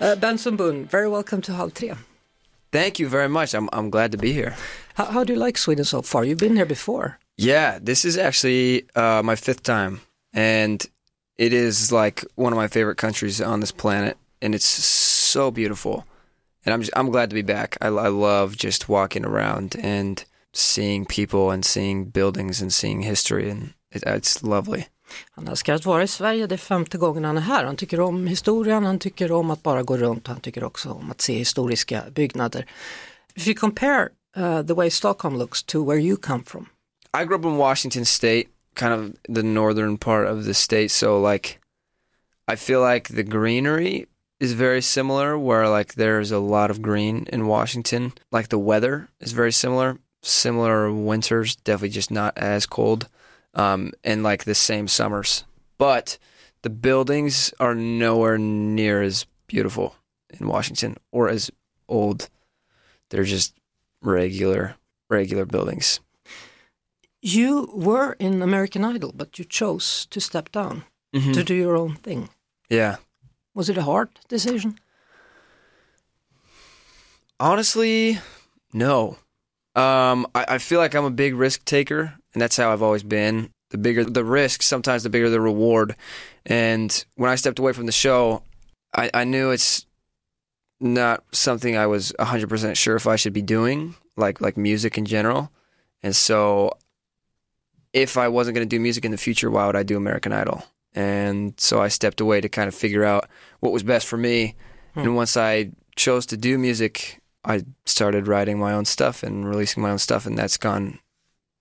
Uh, Benson Boone, very welcome to Halv tre. Thank you very much. I'm I'm glad to be here. How, how do you like Sweden so far? You've been here before. Yeah, this is actually uh, my fifth time, and it is like one of my favorite countries on this planet, and it's so beautiful. And I'm just, I'm glad to be back. I, I love just walking around and seeing people and seeing buildings and seeing history, and it, it's lovely. Han älskar att vara i Sverige, det är femte gången han är här. Han tycker om historien, han tycker om att bara gå runt, han tycker också om att se historiska byggnader. If you compare uh, the way Stockholm looks to where you come from. I grew up in Washington State, kind of the northern part of the state. So like, I feel like the greenery is very similar. Where like there's a lot of green in Washington. Like the weather is very similar. Similar winters, definitely just not as cold, um, and like the same summers. But the buildings are nowhere near as beautiful in Washington or as old. They're just regular regular buildings. You were in American Idol, but you chose to step down Mhm. to do your own thing. Yeah. Was it a hard decision? Honestly, no. Um, I, I feel like I'm a big risk taker, and that's how I've always been. The bigger the risk, sometimes the bigger the reward. And when I stepped away from the show, I, I knew it's not something I was 100% sure if I should be doing, like like music in general. And so, if I wasn't going to do music in the future, why would I do American Idol? And so I stepped away to kind of figure out what was best for me. Hmm. And once I chose to do music, I started writing my own stuff and releasing my own stuff, and that's gone.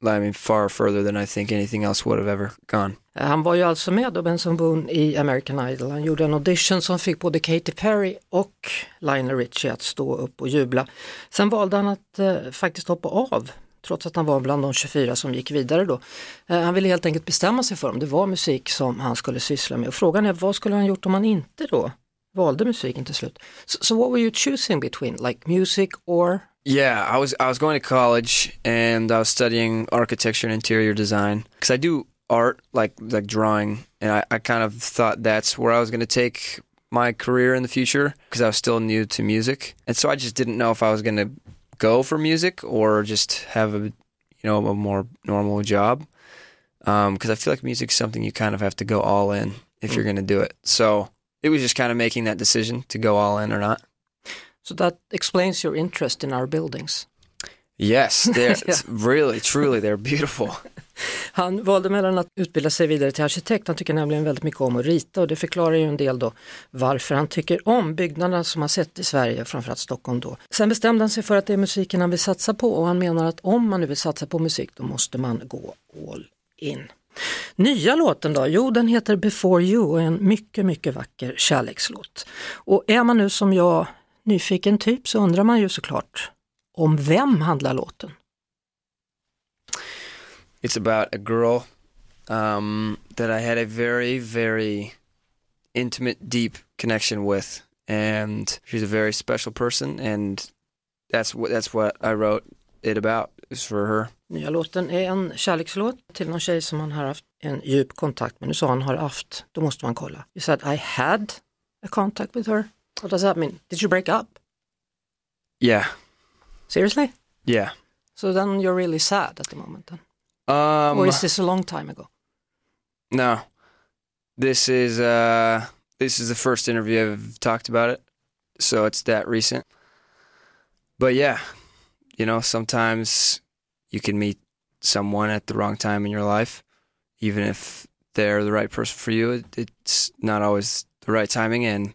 I mean, far further than I think anything else would have ever gone. Eh, han var ju alltså med då, Benson Boone, i American Idol. Han gjorde en audition som fick både Katy Perry och Lionel Richie att stå upp och jubla. Sen valde han att eh, faktiskt hoppa av, trots att han var bland de 24 som gick vidare då. Eh, han ville helt enkelt bestämma sig för om det var musik som han skulle syssla med. Och frågan är, vad skulle han gjort om han inte då valde musiken till slut? So, so what were you choosing between, like music or Yeah, I was I was going to college and I was studying architecture and interior design because I do art like like drawing, and I, I kind of thought that's where I was going to take my career in the future because I was still new to music, and so I just didn't know if I was going to go for music or just have a you know a more normal job um, because I feel like music's something you kind of have to go all in if you're mm. going to do it. So it was just kind of making that decision to go all in or not. So that explains your interest in our buildings. Yes, they're it's really, truly, they're beautiful. Han valde mellan att utbilda sig vidare till arkitekt, han tycker nämligen väldigt mycket om att rita och det förklarar ju en del då varför han tycker om byggnaderna som han sett i Sverige, framförallt Stockholm då. Sen bestämde han sig för att det är musiken han vill satsa på och han menar att om man nu vill satsa på musik då måste man gå all in. Nya låten då? Jo, den heter Before You och är en mycket, mycket vacker kärlekslåt. Och är man nu som jag nyfiken typ så undrar man ju såklart om vem handlar låten? It's about a girl um, that I had a very, very intimate, deep connection with, and she's a very special person, and that's what that's what I wrote it about. Is for her. Nya låten är en kärlekslåt till någon tjej som han har haft en djup kontakt med. Nu sa han har haft, då måste man kolla. You said I had a contact with her. What does that mean? Did you break up? Yeah, Seriously? yeah. So then you're really sad at the moment then? Um, Or is this a long time ago? No, this is uh, this is the first interview I've talked about it, so it's that recent. But yeah, you know, sometimes you can meet someone at the wrong time in your life, even if they're the right person for you. It, it's not always the right timing, and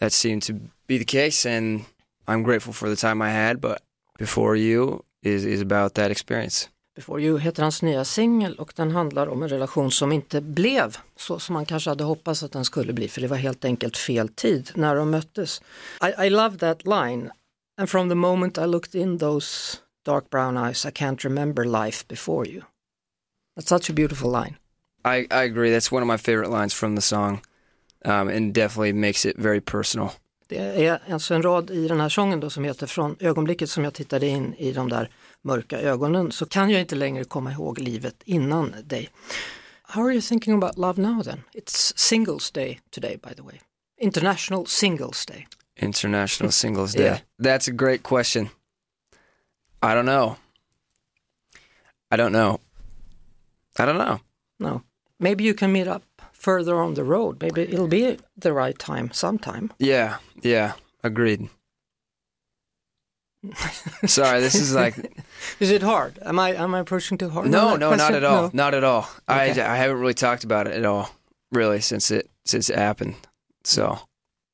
that seemed to be the case. And I'm grateful for the time I had, but before you is is about that experience. Before You heter hans nya singel och den handlar om en relation som inte blev så som man kanske hade hoppats att den skulle bli för det var helt enkelt fel tid när de möttes. I, I love that line and from the moment I looked in those dark brown eyes I can't remember life before you. That's such a beautiful line. I, I agree. That's one of my favorite lines from the song, um, and definitely makes it very personal. Det är alltså en rad i den här sången då som heter Från ögonblicket som jag tittade in i de där mörka ögonen så kan jag inte längre komma ihåg livet innan dig. How are you thinking about love now then? It's Singles Day today by the way. International Singles Day. International Singles Day. Yeah. That's a great question. I don't know. I don't know. I don't know. No. Maybe you can meet up further on the road. Maybe it'll be the right time sometime. Yeah, yeah, agreed. Sorry, this is like Is it hard? Am I am I pushing too hard? no, no, not at all, No. not at all. I I haven't really talked about it at all, really, since it since it happened. So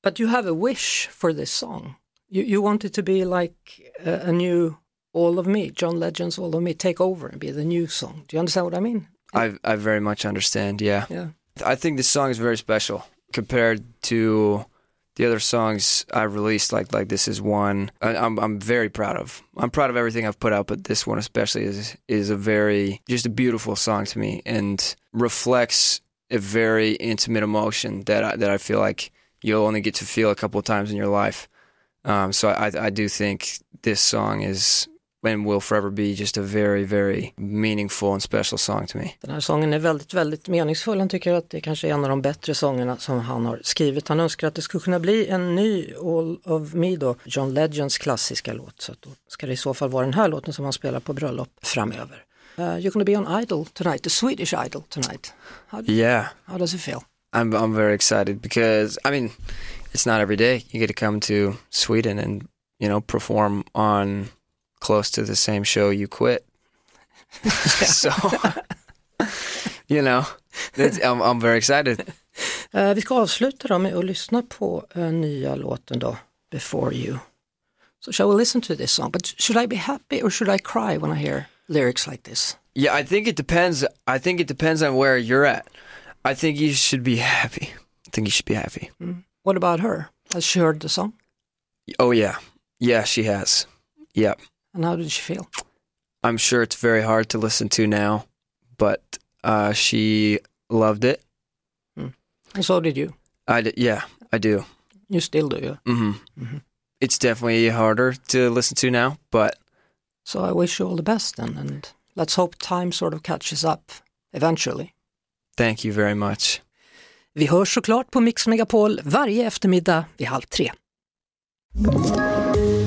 But you have a wish for this song. You you want it to be like a, a new All of Me, John Legend's All of Me, take over and be the new song. Do you understand what I mean? I I very much understand. Yeah. Yeah. I think this song is very special compared to the other songs I've released. Like like this is one I, I'm I'm very proud of. I'm proud of everything I've put out, but this one especially is is a very just a beautiful song to me and reflects a very intimate emotion that I, that I feel like you'll only get to feel a couple of times in your life. Um, so I I do think this song is and will forever be just a very very meaningful and special song to me. Den här sången är väldigt, väldigt meningsfull. Han tycker att det kanske är en av de bättre sångerna som han har skrivit. Han önskar att det skulle kunna bli en ny All of Me då, John Legends klassiska låt. Så då ska det i så fall vara den här låten som han spelar på bröllop framöver. Uh, you're gonna be on Idol tonight, the Swedish Idol tonight. How, Yeah. how does it feel? I'm I'm very excited because I mean, it's not every day you get to come to Sweden and you know perform on close to the same show you quit. so you know, I'm I'm very excited. Eh, vi ska avsluta då med att lyssna på uh, nya låten då, Before You. So shall we listen to this song? But should I be happy or should I cry when I hear lyrics like this? Yeah, I think it depends. I think it depends on where you're at. I think you should be happy. I think you should be happy. What about her? Has she heard the song? Oh yeah, yeah, she has. Yep. And how did she feel? I'm sure it's very hard to listen to now, but uh, she loved it. And so did you. I d- yeah, I do. You still do, yeah. hmm Mhm. It's definitely harder to listen to now, but So I wish you all the best then, and let's hope time sort of catches up eventually. thank you very much. Vi hörs såklart på Mix Megapol varje eftermiddag vid halv tre.